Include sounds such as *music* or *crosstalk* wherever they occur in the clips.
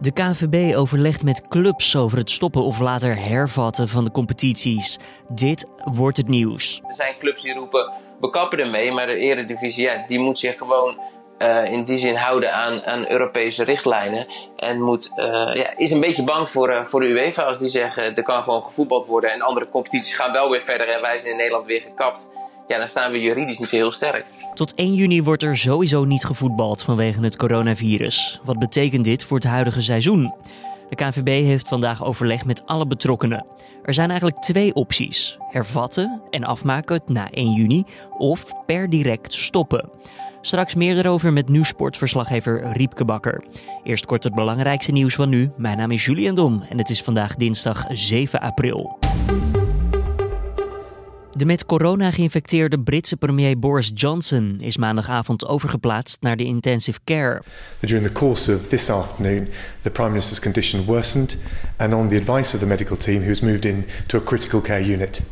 De KNVB overlegt met clubs over het stoppen of later hervatten van de competities. Dit wordt het nieuws. Er zijn clubs die roepen, we kappen ermee, maar de eredivisie ja, die moet zich gewoon uh, in die zin houden aan, Europese richtlijnen. En moet, uh, ja, is een beetje bang voor, uh, voor de UEFA als die zeggen, er kan gewoon gevoetbald worden en andere competities gaan wel weer verder en wij zijn in Nederland weer gekapt ja, dan staan we juridisch niet heel sterk. Tot 1 juni wordt er sowieso niet gevoetbald vanwege het coronavirus. Wat betekent dit voor het huidige seizoen? De KNVB heeft vandaag overleg met alle betrokkenen. Er zijn eigenlijk twee opties: hervatten en afmaken na 1 juni of per direct stoppen. Straks meer erover met nieuwsportverslaggever Riepke Bakker. Eerst kort het belangrijkste nieuws van nu. Mijn naam is Julian Dom en het is vandaag dinsdag 7 april. De met corona geïnfecteerde Britse premier Boris Johnson is maandagavond overgeplaatst naar de intensive care. During the course of this afternoon, the prime minister's condition worsened and on the advice of the medical team he was moved in to a critical care unit.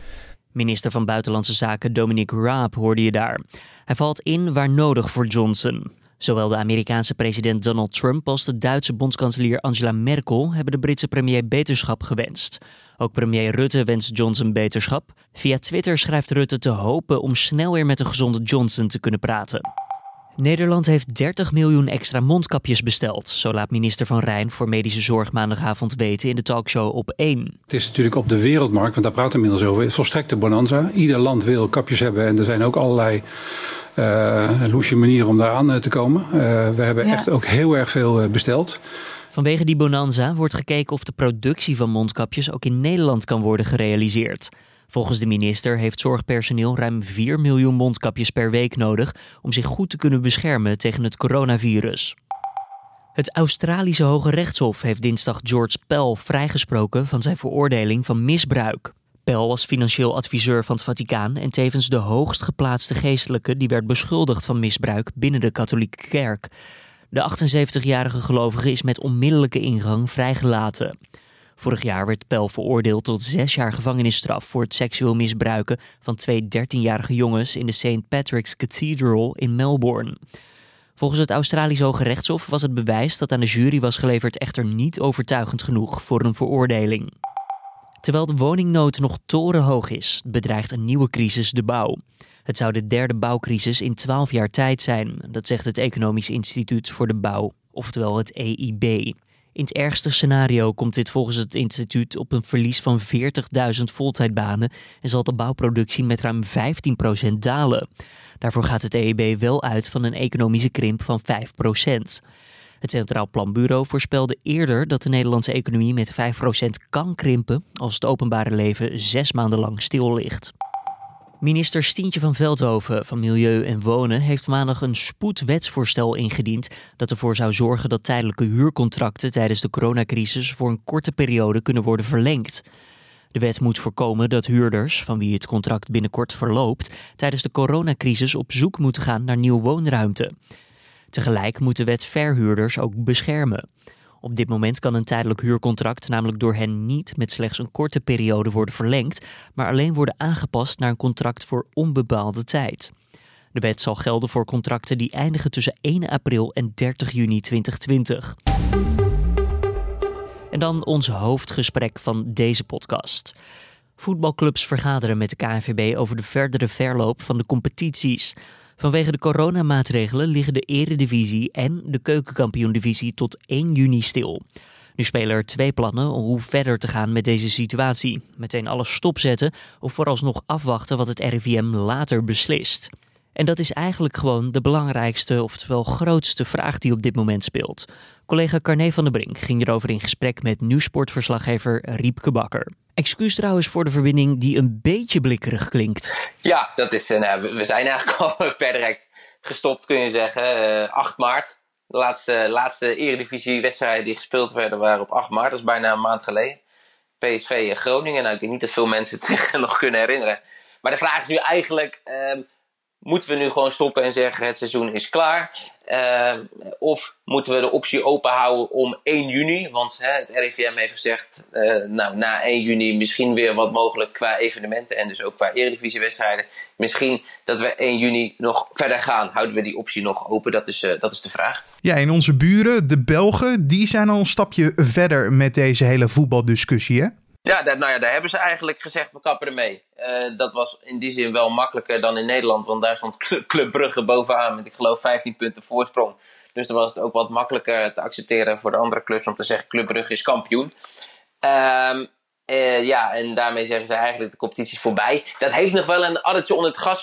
Minister van Buitenlandse Zaken Dominic Raab hoorde je daar. Hij valt in waar nodig voor Johnson. Zowel de Amerikaanse president Donald Trump als de Duitse bondskanselier Angela Merkel hebben de Britse premier beterschap gewenst. Ook premier Rutte wenst Johnson beterschap. Via Twitter schrijft Rutte te hopen om snel weer met een gezonde Johnson te kunnen praten. Nederland heeft 30 miljoen extra mondkapjes besteld. Zo laat minister Van Rijn voor medische zorg maandagavond weten in de talkshow op 1. Het is natuurlijk op de wereldmarkt, want daar praten we inmiddels over, volstrekte bonanza. Ieder land wil kapjes hebben en er zijn ook allerlei uh, loesje manieren om daar aan eh, te komen. Uh, we hebben echt ook heel erg veel besteld. Vanwege die bonanza wordt gekeken of de productie van mondkapjes ook in Nederland kan worden gerealiseerd. Volgens de minister heeft zorgpersoneel ruim 4 miljoen mondkapjes per week nodig om zich goed te kunnen beschermen tegen het coronavirus. Het Australische Hoge Rechtshof heeft dinsdag George Pell vrijgesproken van zijn veroordeling van misbruik. Pell was financieel adviseur van het Vaticaan en tevens de hoogst geplaatste geestelijke die werd beschuldigd van misbruik binnen de katholieke kerk. De 78-jarige gelovige is met onmiddellijke ingang vrijgelaten. Vorig jaar werd Pel veroordeeld tot zes jaar gevangenisstraf voor het seksueel misbruiken van twee 13-jarige jongens in de St. Patrick's Cathedral in Melbourne. Volgens het Australisch Hoge Rechtshof was het bewijs dat aan de jury was geleverd echter niet overtuigend genoeg voor een veroordeling. Terwijl de woningnood nog torenhoog is, bedreigt een nieuwe crisis de bouw. Het zou de derde bouwcrisis in 12 jaar tijd zijn, dat zegt het Economisch Instituut voor de Bouw, oftewel het EIB. In het ergste scenario komt dit volgens het instituut op een verlies van 40.000 voltijdbanen en zal de bouwproductie met ruim 15% dalen. Daarvoor gaat het EIB wel uit van een economische krimp van 5%. Het Centraal Planbureau voorspelde eerder dat de Nederlandse economie met 5% kan krimpen als het openbare leven zes maanden lang stil ligt. Minister Stientje van Veldhoven van Milieu en Wonen heeft maandag een spoedwetsvoorstel ingediend dat ervoor zou zorgen dat tijdelijke huurcontracten tijdens de coronacrisis voor een korte periode kunnen worden verlengd. De wet moet voorkomen dat huurders, van wie het contract binnenkort verloopt, tijdens de coronacrisis op zoek moeten gaan naar nieuw woonruimte. Tegelijk moet de wet verhuurders ook beschermen. Op dit moment kan een tijdelijk huurcontract namelijk door hen niet met slechts een korte periode worden verlengd, maar alleen worden aangepast naar een contract voor onbepaalde tijd. De wet zal gelden voor contracten die eindigen tussen 1 april en 30 juni 2020. En dan ons hoofdgesprek van deze podcast. Voetbalclubs vergaderen met de KNVB over de verdere verloop van de competities. Vanwege de coronamaatregelen liggen de Eredivisie en de Keukenkampioendivisie tot 1 juni stil. Nu spelen er twee plannen om hoe verder te gaan met deze situatie. Meteen alles stopzetten of vooralsnog afwachten wat het RIVM later beslist. En dat is eigenlijk gewoon de belangrijkste, oftewel grootste vraag die op dit moment speelt. Collega Carne van der Brink ging erover in gesprek met nieuwsportverslaggever Riepke Bakker. Excuus trouwens voor de verbinding die een beetje blikkerig klinkt. Ja, dat is, nou, we zijn eigenlijk *laughs* al per direct gestopt, kun je zeggen. Uh, eh, 8 maart. De laatste, laatste eredivisie-wedstrijden die gespeeld werden waren op 8 maart. Dat is bijna een maand geleden. PSV Groningen. Nou, ik denk niet dat veel mensen het *laughs* zich nog kunnen herinneren. Maar de vraag is nu eigenlijk... Uh, moeten we nu gewoon stoppen en zeggen het seizoen is klaar? Ehm, of moeten we de optie open houden om 1 juni? Want hè, het RIVM heeft gezegd, uh, nou, na 1 juni misschien weer wat mogelijk qua evenementen en dus ook qua eredivisiewedstrijden. Misschien dat we 1 juni nog verder gaan. Houden we die optie nog open? Dat is, uh, dat is de vraag. Ja, en onze buren, de Belgen, die zijn al een stapje verder met deze hele voetbaldiscussie, hè? Ja, dat, nou ja, daar hebben ze eigenlijk gezegd, we kappen ermee. Uh, dat was in die zin wel makkelijker dan in Nederland, want daar stond Club Brugge bovenaan met, ik geloof, 15 punten voorsprong. Dus dan was het ook wat makkelijker te accepteren voor de andere clubs om te zeggen, Club Brugge is kampioen. Um, uh, ja, en daarmee zeggen ze eigenlijk de competitie is voorbij. Dat heeft nog wel een addertje onder het gras,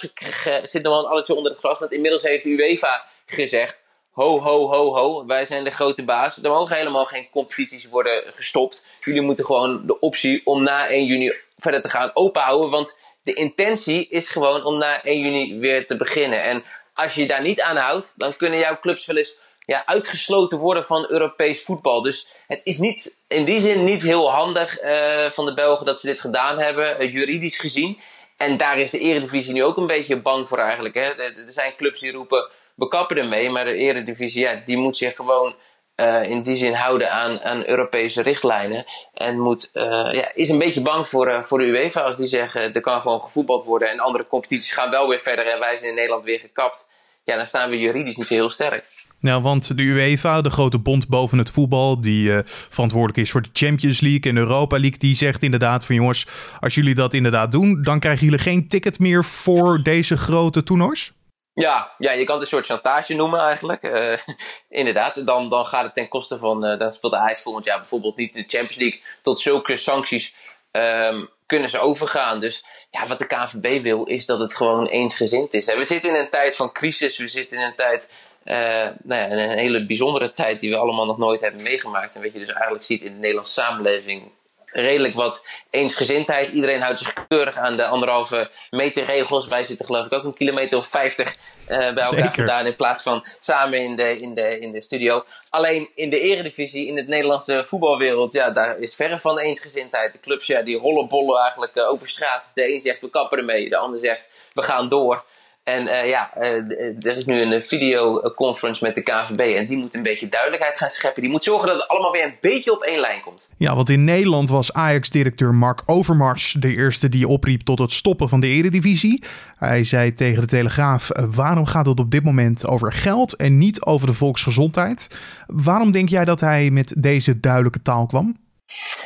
zit nog wel een addertje onder het gras, want inmiddels heeft de UEFA gezegd, ho, ho, ho, ho, wij zijn de grote baas. Er mogen helemaal geen competities worden gestopt. Jullie moeten gewoon de optie om na 1 juni verder te gaan openhouden. Want de intentie is gewoon om na 1 juni weer te beginnen. En als je daar niet aan houdt, dan kunnen jouw clubs wel eens ja, uitgesloten worden van Europees voetbal. Dus het is niet, in die zin niet heel handig uh, van de Belgen dat ze dit gedaan hebben, uh, juridisch gezien. En daar is de Eredivisie nu ook een beetje bang voor eigenlijk. Hè. Er zijn clubs die roepen we kappen ermee. Maar de Eredivisie, ja, die moet zich gewoon uh, in die zin houden aan, aan Europese richtlijnen. En moet, uh, ja, is een beetje bang voor, uh, voor de UEFA als die zeggen er kan gewoon gevoetbald worden. En andere competities gaan wel weer verder en wij zijn in Nederland weer gekapt. Ja, dan staan we juridisch niet zo heel sterk. Nou, want de UEFA, de grote bond boven het voetbal, die verantwoordelijk is voor de Champions League en Europa League, die zegt inderdaad van jongens, als jullie dat inderdaad doen, dan krijgen jullie geen ticket meer voor deze grote toernoois? Ja, ja, je kan het een soort chantage noemen eigenlijk. Uh, *laughs* inderdaad, dan, dan gaat het ten koste van, uh, dan speelt Ajax volgend jaar bijvoorbeeld niet in de Champions League. Tot zulke sancties um, kunnen ze overgaan. Dus ja, wat de KNVB wil is dat het gewoon eensgezind is. En we zitten in een tijd van crisis, we zitten in een tijd, uh, nou ja, een hele bijzondere tijd die we allemaal nog nooit hebben meegemaakt. En wat je dus eigenlijk ziet in de Nederlandse samenleving redelijk wat eensgezindheid. Iedereen houdt zich keurig aan de anderhalve meter regels. Wij zitten geloof ik ook een kilometer of vijftig uh, bij elkaar gedaan in plaats van samen in de, in, de, in de studio. Alleen in de eredivisie, in het Nederlandse voetbalwereld, ja, daar is verre van eensgezindheid. De clubs ja, die rollen bollen eigenlijk uh, over straat. De een zegt we kappen ermee, de ander zegt we gaan door. En uh, ja, uh, er is nu een videoconference met de KVB en die moet een beetje duidelijkheid gaan scheppen. Die moet zorgen dat het allemaal weer een beetje op één lijn komt. Ja, want in Nederland was Ajax-directeur Mark Overmars de eerste die opriep tot het stoppen van de eredivisie. Hij zei tegen de Telegraaf, waarom gaat het op dit moment over geld en niet over de volksgezondheid? Waarom denk jij dat hij met deze duidelijke taal kwam?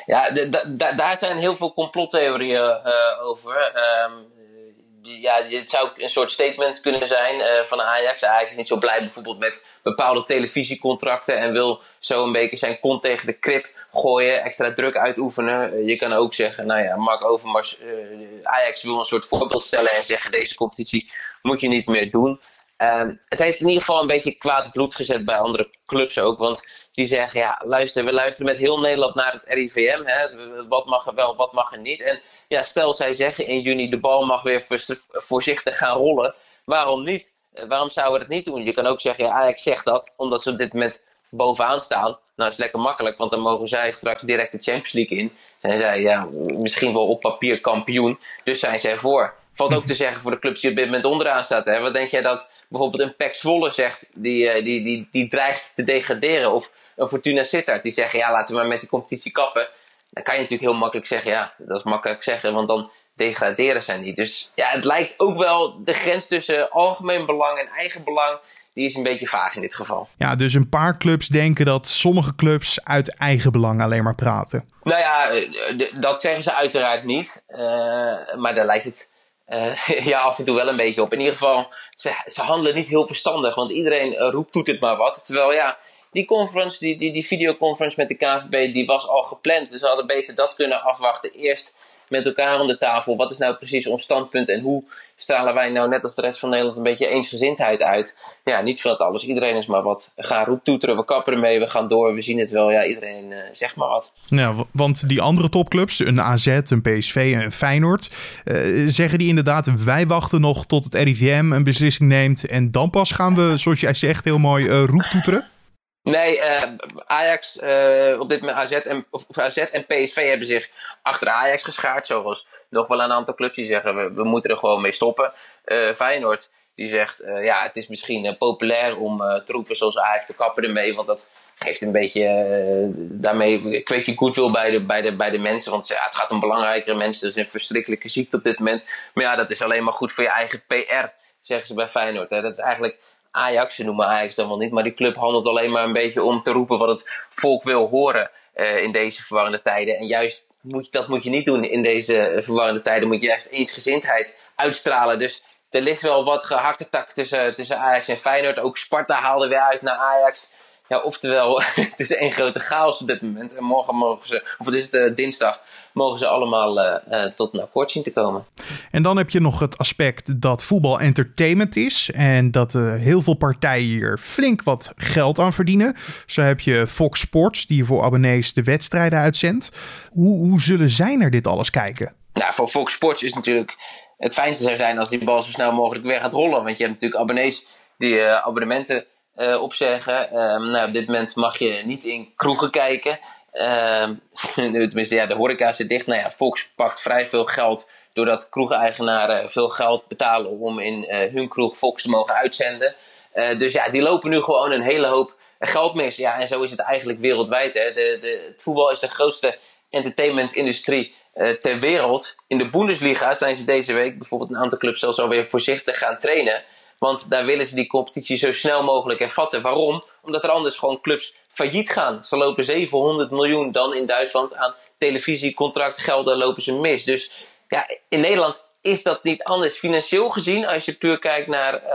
Ja, daar zijn heel veel complottheorieën uh, over. Um, ja, het zou een soort statement kunnen zijn uh, van Ajax. Ajax is niet zo blij bijvoorbeeld met bepaalde televisiecontracten en wil zo een beetje zijn kont tegen de krip gooien, extra druk uitoefenen. Uh, je kan ook zeggen, nou ja, Mark Overmars, uh, Ajax wil een soort voorbeeld stellen en zeggen deze competitie moet je niet meer doen. Um, het heeft in ieder geval een beetje kwaad bloed gezet bij andere clubs ook. Want die zeggen, ja, luister, we luisteren met heel Nederland naar het RIVM. Hè, wat mag er wel, wat mag er niet. En ja, stel zij zeggen in juni de bal mag weer voorzichtig gaan rollen. Waarom niet? Eh, waarom zouden we dat niet doen? Je kan ook zeggen, ja, Ajax zegt dat omdat ze op dit moment bovenaan staan. Nou, is lekker makkelijk, want dan mogen zij straks direct de Champions League in. Zijn zij ja, misschien wel op papier kampioen, dus zijn zij voor. Valt ook te zeggen voor de clubs die op dit moment onderaan staat. Hè? Wat denk jij dat bijvoorbeeld een Pek Zwolle zegt, die, eh, die, die, die dreigt te degraderen? Of een Fortuna Sittard, die zeggen, ja, laten we maar met die competitie kappen. Dan kan je natuurlijk heel makkelijk zeggen, ja, dat is makkelijk zeggen, want dan degraderen zij niet. Dus ja, het lijkt ook wel de grens tussen algemeen belang en eigen belang die is een beetje vaag in dit geval. Ja, dus een paar clubs denken dat sommige clubs uit eigen belang alleen maar praten. Nou ja, eh, dat zeggen ze uiteraard niet. Uh, maar daar lijkt het uh, *laughs* ja, af en toe wel een beetje op. In ieder geval, ze, ze handelen niet heel verstandig, want iedereen roept, doet het maar wat. Terwijl ja, die conference, die, die, die videoconference met de KVB, die was al gepland. Dus ze hadden beter dat kunnen afwachten. Eerst met elkaar om de tafel. Wat is nou precies ons standpunt en hoe stralen wij nou net als de rest van Nederland een beetje eensgezindheid uit? Ja, niet van het alles. Iedereen is maar wat. Ga roeptoeteren, we kappen ermee, we gaan door, we zien het wel. Ja, iedereen uh, zegt maar wat. Ja, want die andere topclubs, een AZ, een PSV en een Feyenoord, uh, zeggen die inderdaad, wij wachten nog tot het RIVM een beslissing neemt en dan pas gaan we, zoals jij zegt, heel mooi uh, roeptoeteren? Nee, uh, Ajax, uh, op dit moment AZ en, of AZ en PSV hebben zich achter Ajax geschaard. Zoals nog wel een aantal clubs die zeggen, we, moeten er gewoon mee stoppen. Uh, Feyenoord, Die zegt, ja, het is misschien populair om te roepen zoals Ajax, de kappen ermee. Want dat geeft een beetje, daarmee kweek je goodwill bij de, bij de, bij de mensen. Want ja, het gaat om belangrijkere mensen. Dat is een verschrikkelijke ziekte op dit moment. Maar ja, dat is alleen maar goed voor je eigen PR, zeggen ze bij Feyenoord. Hè. Dat is eigenlijk Ajax, ze noemen Ajax dan wel niet, maar die club handelt alleen maar een beetje om te roepen wat het volk wil horen in deze verwarrende tijden. En juist dat moet je niet doen in deze verwarrende tijden, moet je juist eensgezindheid uitstralen. Dus er ligt wel wat gehakketak tussen, tussen Ajax en Feyenoord. Ook Sparta haalde weer uit naar Ajax. Ja, oftewel, *laughs* het is één grote chaos op dit moment. En morgen mogen ze, of het is het uh, dinsdag, mogen ze allemaal uh, uh, tot een akkoord zien te komen. En dan heb je nog het aspect dat voetbal entertainment is. En dat heel veel partijen hier flink wat geld aan verdienen. Zo heb je Fox Sports, die voor abonnees de wedstrijden uitzendt. Hoe, hoe zullen zij naar dit alles kijken? Nou, voor Fox Sports is natuurlijk het fijnste zou zijn als die bal zo snel mogelijk weer gaat rollen. Want je hebt natuurlijk abonnees die abonnementen uh, opzeggen. Um, nou, op dit moment mag je niet in kroegen kijken. Um, *laughs* tenminste, ja, de horeca zit dicht. Nou ja, Fox pakt vrij veel geld doordat kroegeigenaren veel geld betalen om in uh, hun kroeg Fox te mogen uitzenden. Uh, dus ja, die lopen nu gewoon een hele hoop geld mis. Ja, en zo is het eigenlijk wereldwijd. Hè. De, de, het voetbal is de grootste entertainmentindustrie ter wereld. In de Bundesliga zijn ze deze week bijvoorbeeld een aantal clubs zelfs alweer voorzichtig gaan trainen. Want daar willen ze die competitie zo snel mogelijk hervatten. Waarom? Omdat er anders gewoon clubs failliet gaan. Ze lopen 700 miljoen dan in Duitsland aan televisiecontractgelden lopen ze mis. Dus ja, in Nederland is dat niet anders. Financieel gezien, als je puur kijkt naar, uh,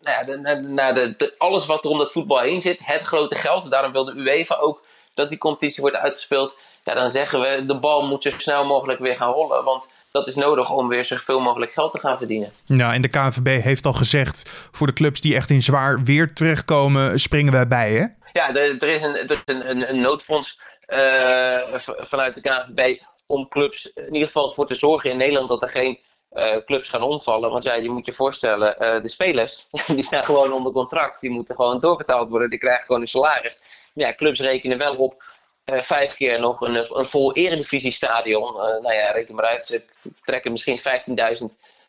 nou ja, de, naar de, alles wat er om dat voetbal heen zit, het grote geld. Daarom wil de UEFA ook dat die competitie wordt uitgespeeld. Ja, dan zeggen we, de bal moet zo snel mogelijk weer gaan rollen. Want dat is nodig om weer zoveel mogelijk geld te gaan verdienen. Ja, en de KNVB heeft al gezegd, voor de clubs die echt in zwaar weer terechtkomen, springen wij bij, hè? Ja, er, is een, er is een, een noodfonds uh, vanuit de KNVB om clubs in ieder geval voor te zorgen in Nederland dat er geen uh, clubs gaan omvallen. Want ja, je moet je voorstellen, uh, de spelers *laughs* die staan gewoon onder contract. Die moeten gewoon doorbetaald worden. Die krijgen gewoon een salaris. Ja, clubs rekenen wel op uh, vijf keer nog een, een vol eredivisiestadion. Uh, nou ja, reken maar uit. Ze trekken misschien 15.000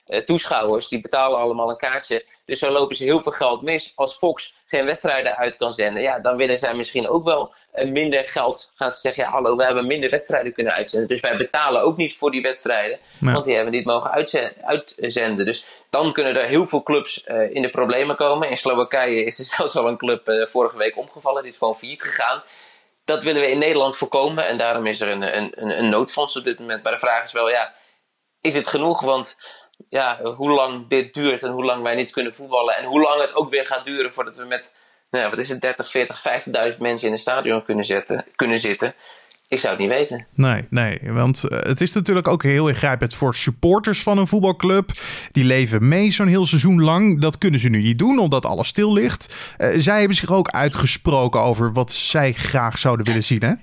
uh, toeschouwers. Die betalen allemaal een kaartje. Dus zo lopen ze heel veel geld mis. Als Fox geen wedstrijden uit kan zenden, ja, dan willen zij misschien ook wel minder geld. Gaan ze zeggen, ja hallo, we hebben minder wedstrijden kunnen uitzenden. Dus wij betalen ook niet voor die wedstrijden. Want die hebben niet mogen uitzenden. Dus dan kunnen er heel veel clubs in de problemen komen. In Slowakije is er *laughs* zelfs al een club vorige week omgevallen. Die is gewoon failliet gegaan dat willen we in Nederland voorkomen. En daarom is er een, een, een noodfonds op dit moment. Maar de vraag is wel, ja, is het genoeg? Want ja, hoe lang dit duurt en hoe lang wij niet kunnen voetballen. En hoe lang het ook weer gaat duren voordat we met, nou wat is het, 30, 40, 50.000 mensen in een stadion kunnen, zetten, kunnen zitten. Ik zou het niet weten. Nee, nee. Want eh, het is natuurlijk ook heel ingrijpend voor supporters van een voetbalclub. Die leven mee zo'n heel seizoen lang. Dat kunnen ze nu niet doen, omdat alles stil ligt. Uh, zij hebben zich ook uitgesproken over wat zij graag zouden willen zien, hè?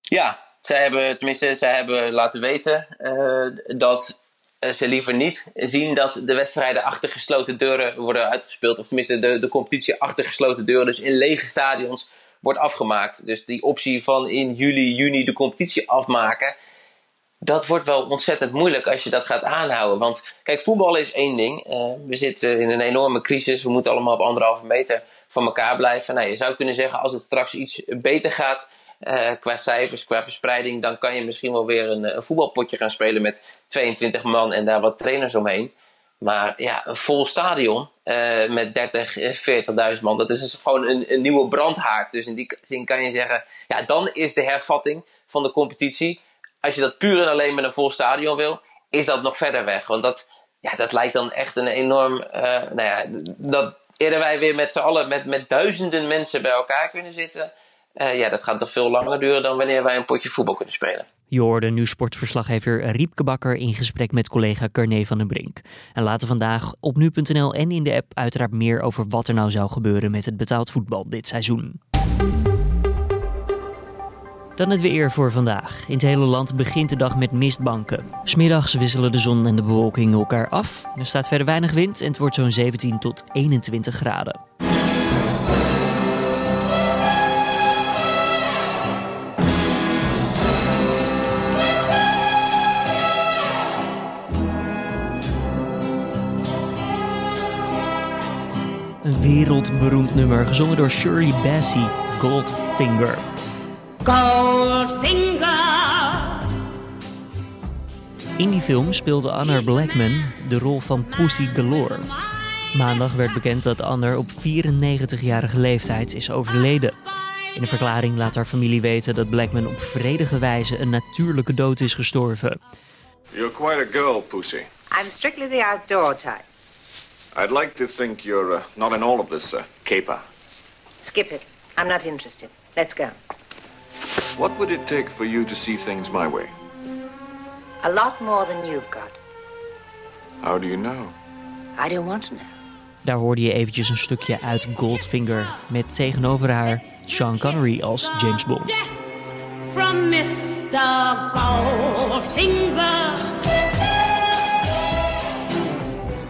Ja, zij hebben, tenminste, zij hebben laten weten uh, dat ze liever niet zien dat de wedstrijden achter gesloten deuren worden uitgespeeld. Of tenminste, de, de competitie achter gesloten deuren. Dus in lege stadions wordt afgemaakt. Dus die optie van in juli, juni de competitie afmaken. Dat wordt wel ontzettend moeilijk als je dat gaat aanhouden. Want kijk, voetbal is één ding. Uh, we zitten in een enorme crisis. We moeten allemaal op anderhalve meter van elkaar blijven. Nou, je zou kunnen zeggen, als het straks iets beter gaat uh, qua cijfers, qua verspreiding, dan kan je misschien wel weer een, een voetbalpotje gaan spelen met 22 man en daar wat trainers omheen. Maar ja, een vol stadion uh, met 30, 40.000 eh, man, dat is dus gewoon een, een, nieuwe brandhaard. Dus in die zin kan je zeggen, ja, dan is de hervatting van de competitie, als je dat puur en alleen met een vol stadion wil, is dat nog verder weg. Want dat, ja, dat lijkt dan echt een enorm, uh, nou ja, dat eerder wij weer met z'n allen, met, met duizenden mensen bij elkaar kunnen zitten, uh, ja, dat gaat nog veel langer duren dan wanneer wij een potje voetbal kunnen spelen. Je hoorde nu sportverslaggever Riepke Bakker in gesprek met collega Carne van den Brink. En later vandaag op nu.nl en in de app uiteraard meer over wat er nou zou gebeuren met het betaald voetbal dit seizoen. Dan het weer voor vandaag. In het hele land begint de dag met mistbanken. Smiddags wisselen de zon en de bewolking elkaar af. Er staat verder weinig wind en het wordt zo'n 17 tot 21 graden. Wereldberoemd nummer, gezongen door Shirley Bassey, Goldfinger. Goldfinger! In die film speelde Anna Blackman de rol van Pussy Galore. Maandag werd bekend dat Anner op 94-jarige leeftijd is overleden. In een verklaring laat haar familie weten dat Blackman op vredige wijze een natuurlijke dood is gestorven. You're quite a girl, Pussy. I'm strictly the outdoor type. I'd like to think you're uh, not in all of this uh, caper. Skip it. I'm not interested. Let's go. What would it take for you to see things my way? A lot more than you've got. How do you know? I don't want to know. Daar hoorde je eventjes een stukje uit Goldfinger met tegenover haar Sean Connery als James Bond. From Mr. Goldfinger.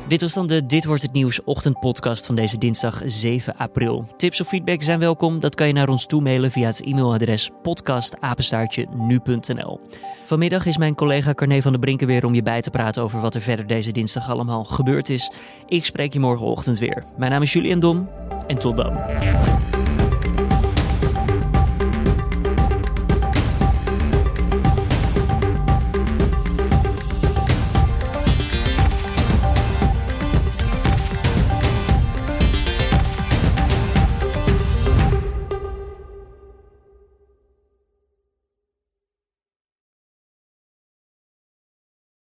Dit was dan de Dit wordt het nieuws ochtendpodcast van deze dinsdag 7 april. Tips of feedback zijn welkom. Dat kan je naar ons toemailen via het e-mailadres podcastapenstaartje.nu.nl. Vanmiddag is mijn collega Carne van der Brinken weer om je bij te praten over wat er verder deze dinsdag allemaal gebeurd is. Ik spreek je morgenochtend weer. Mijn naam is Julian Dom en tot dan.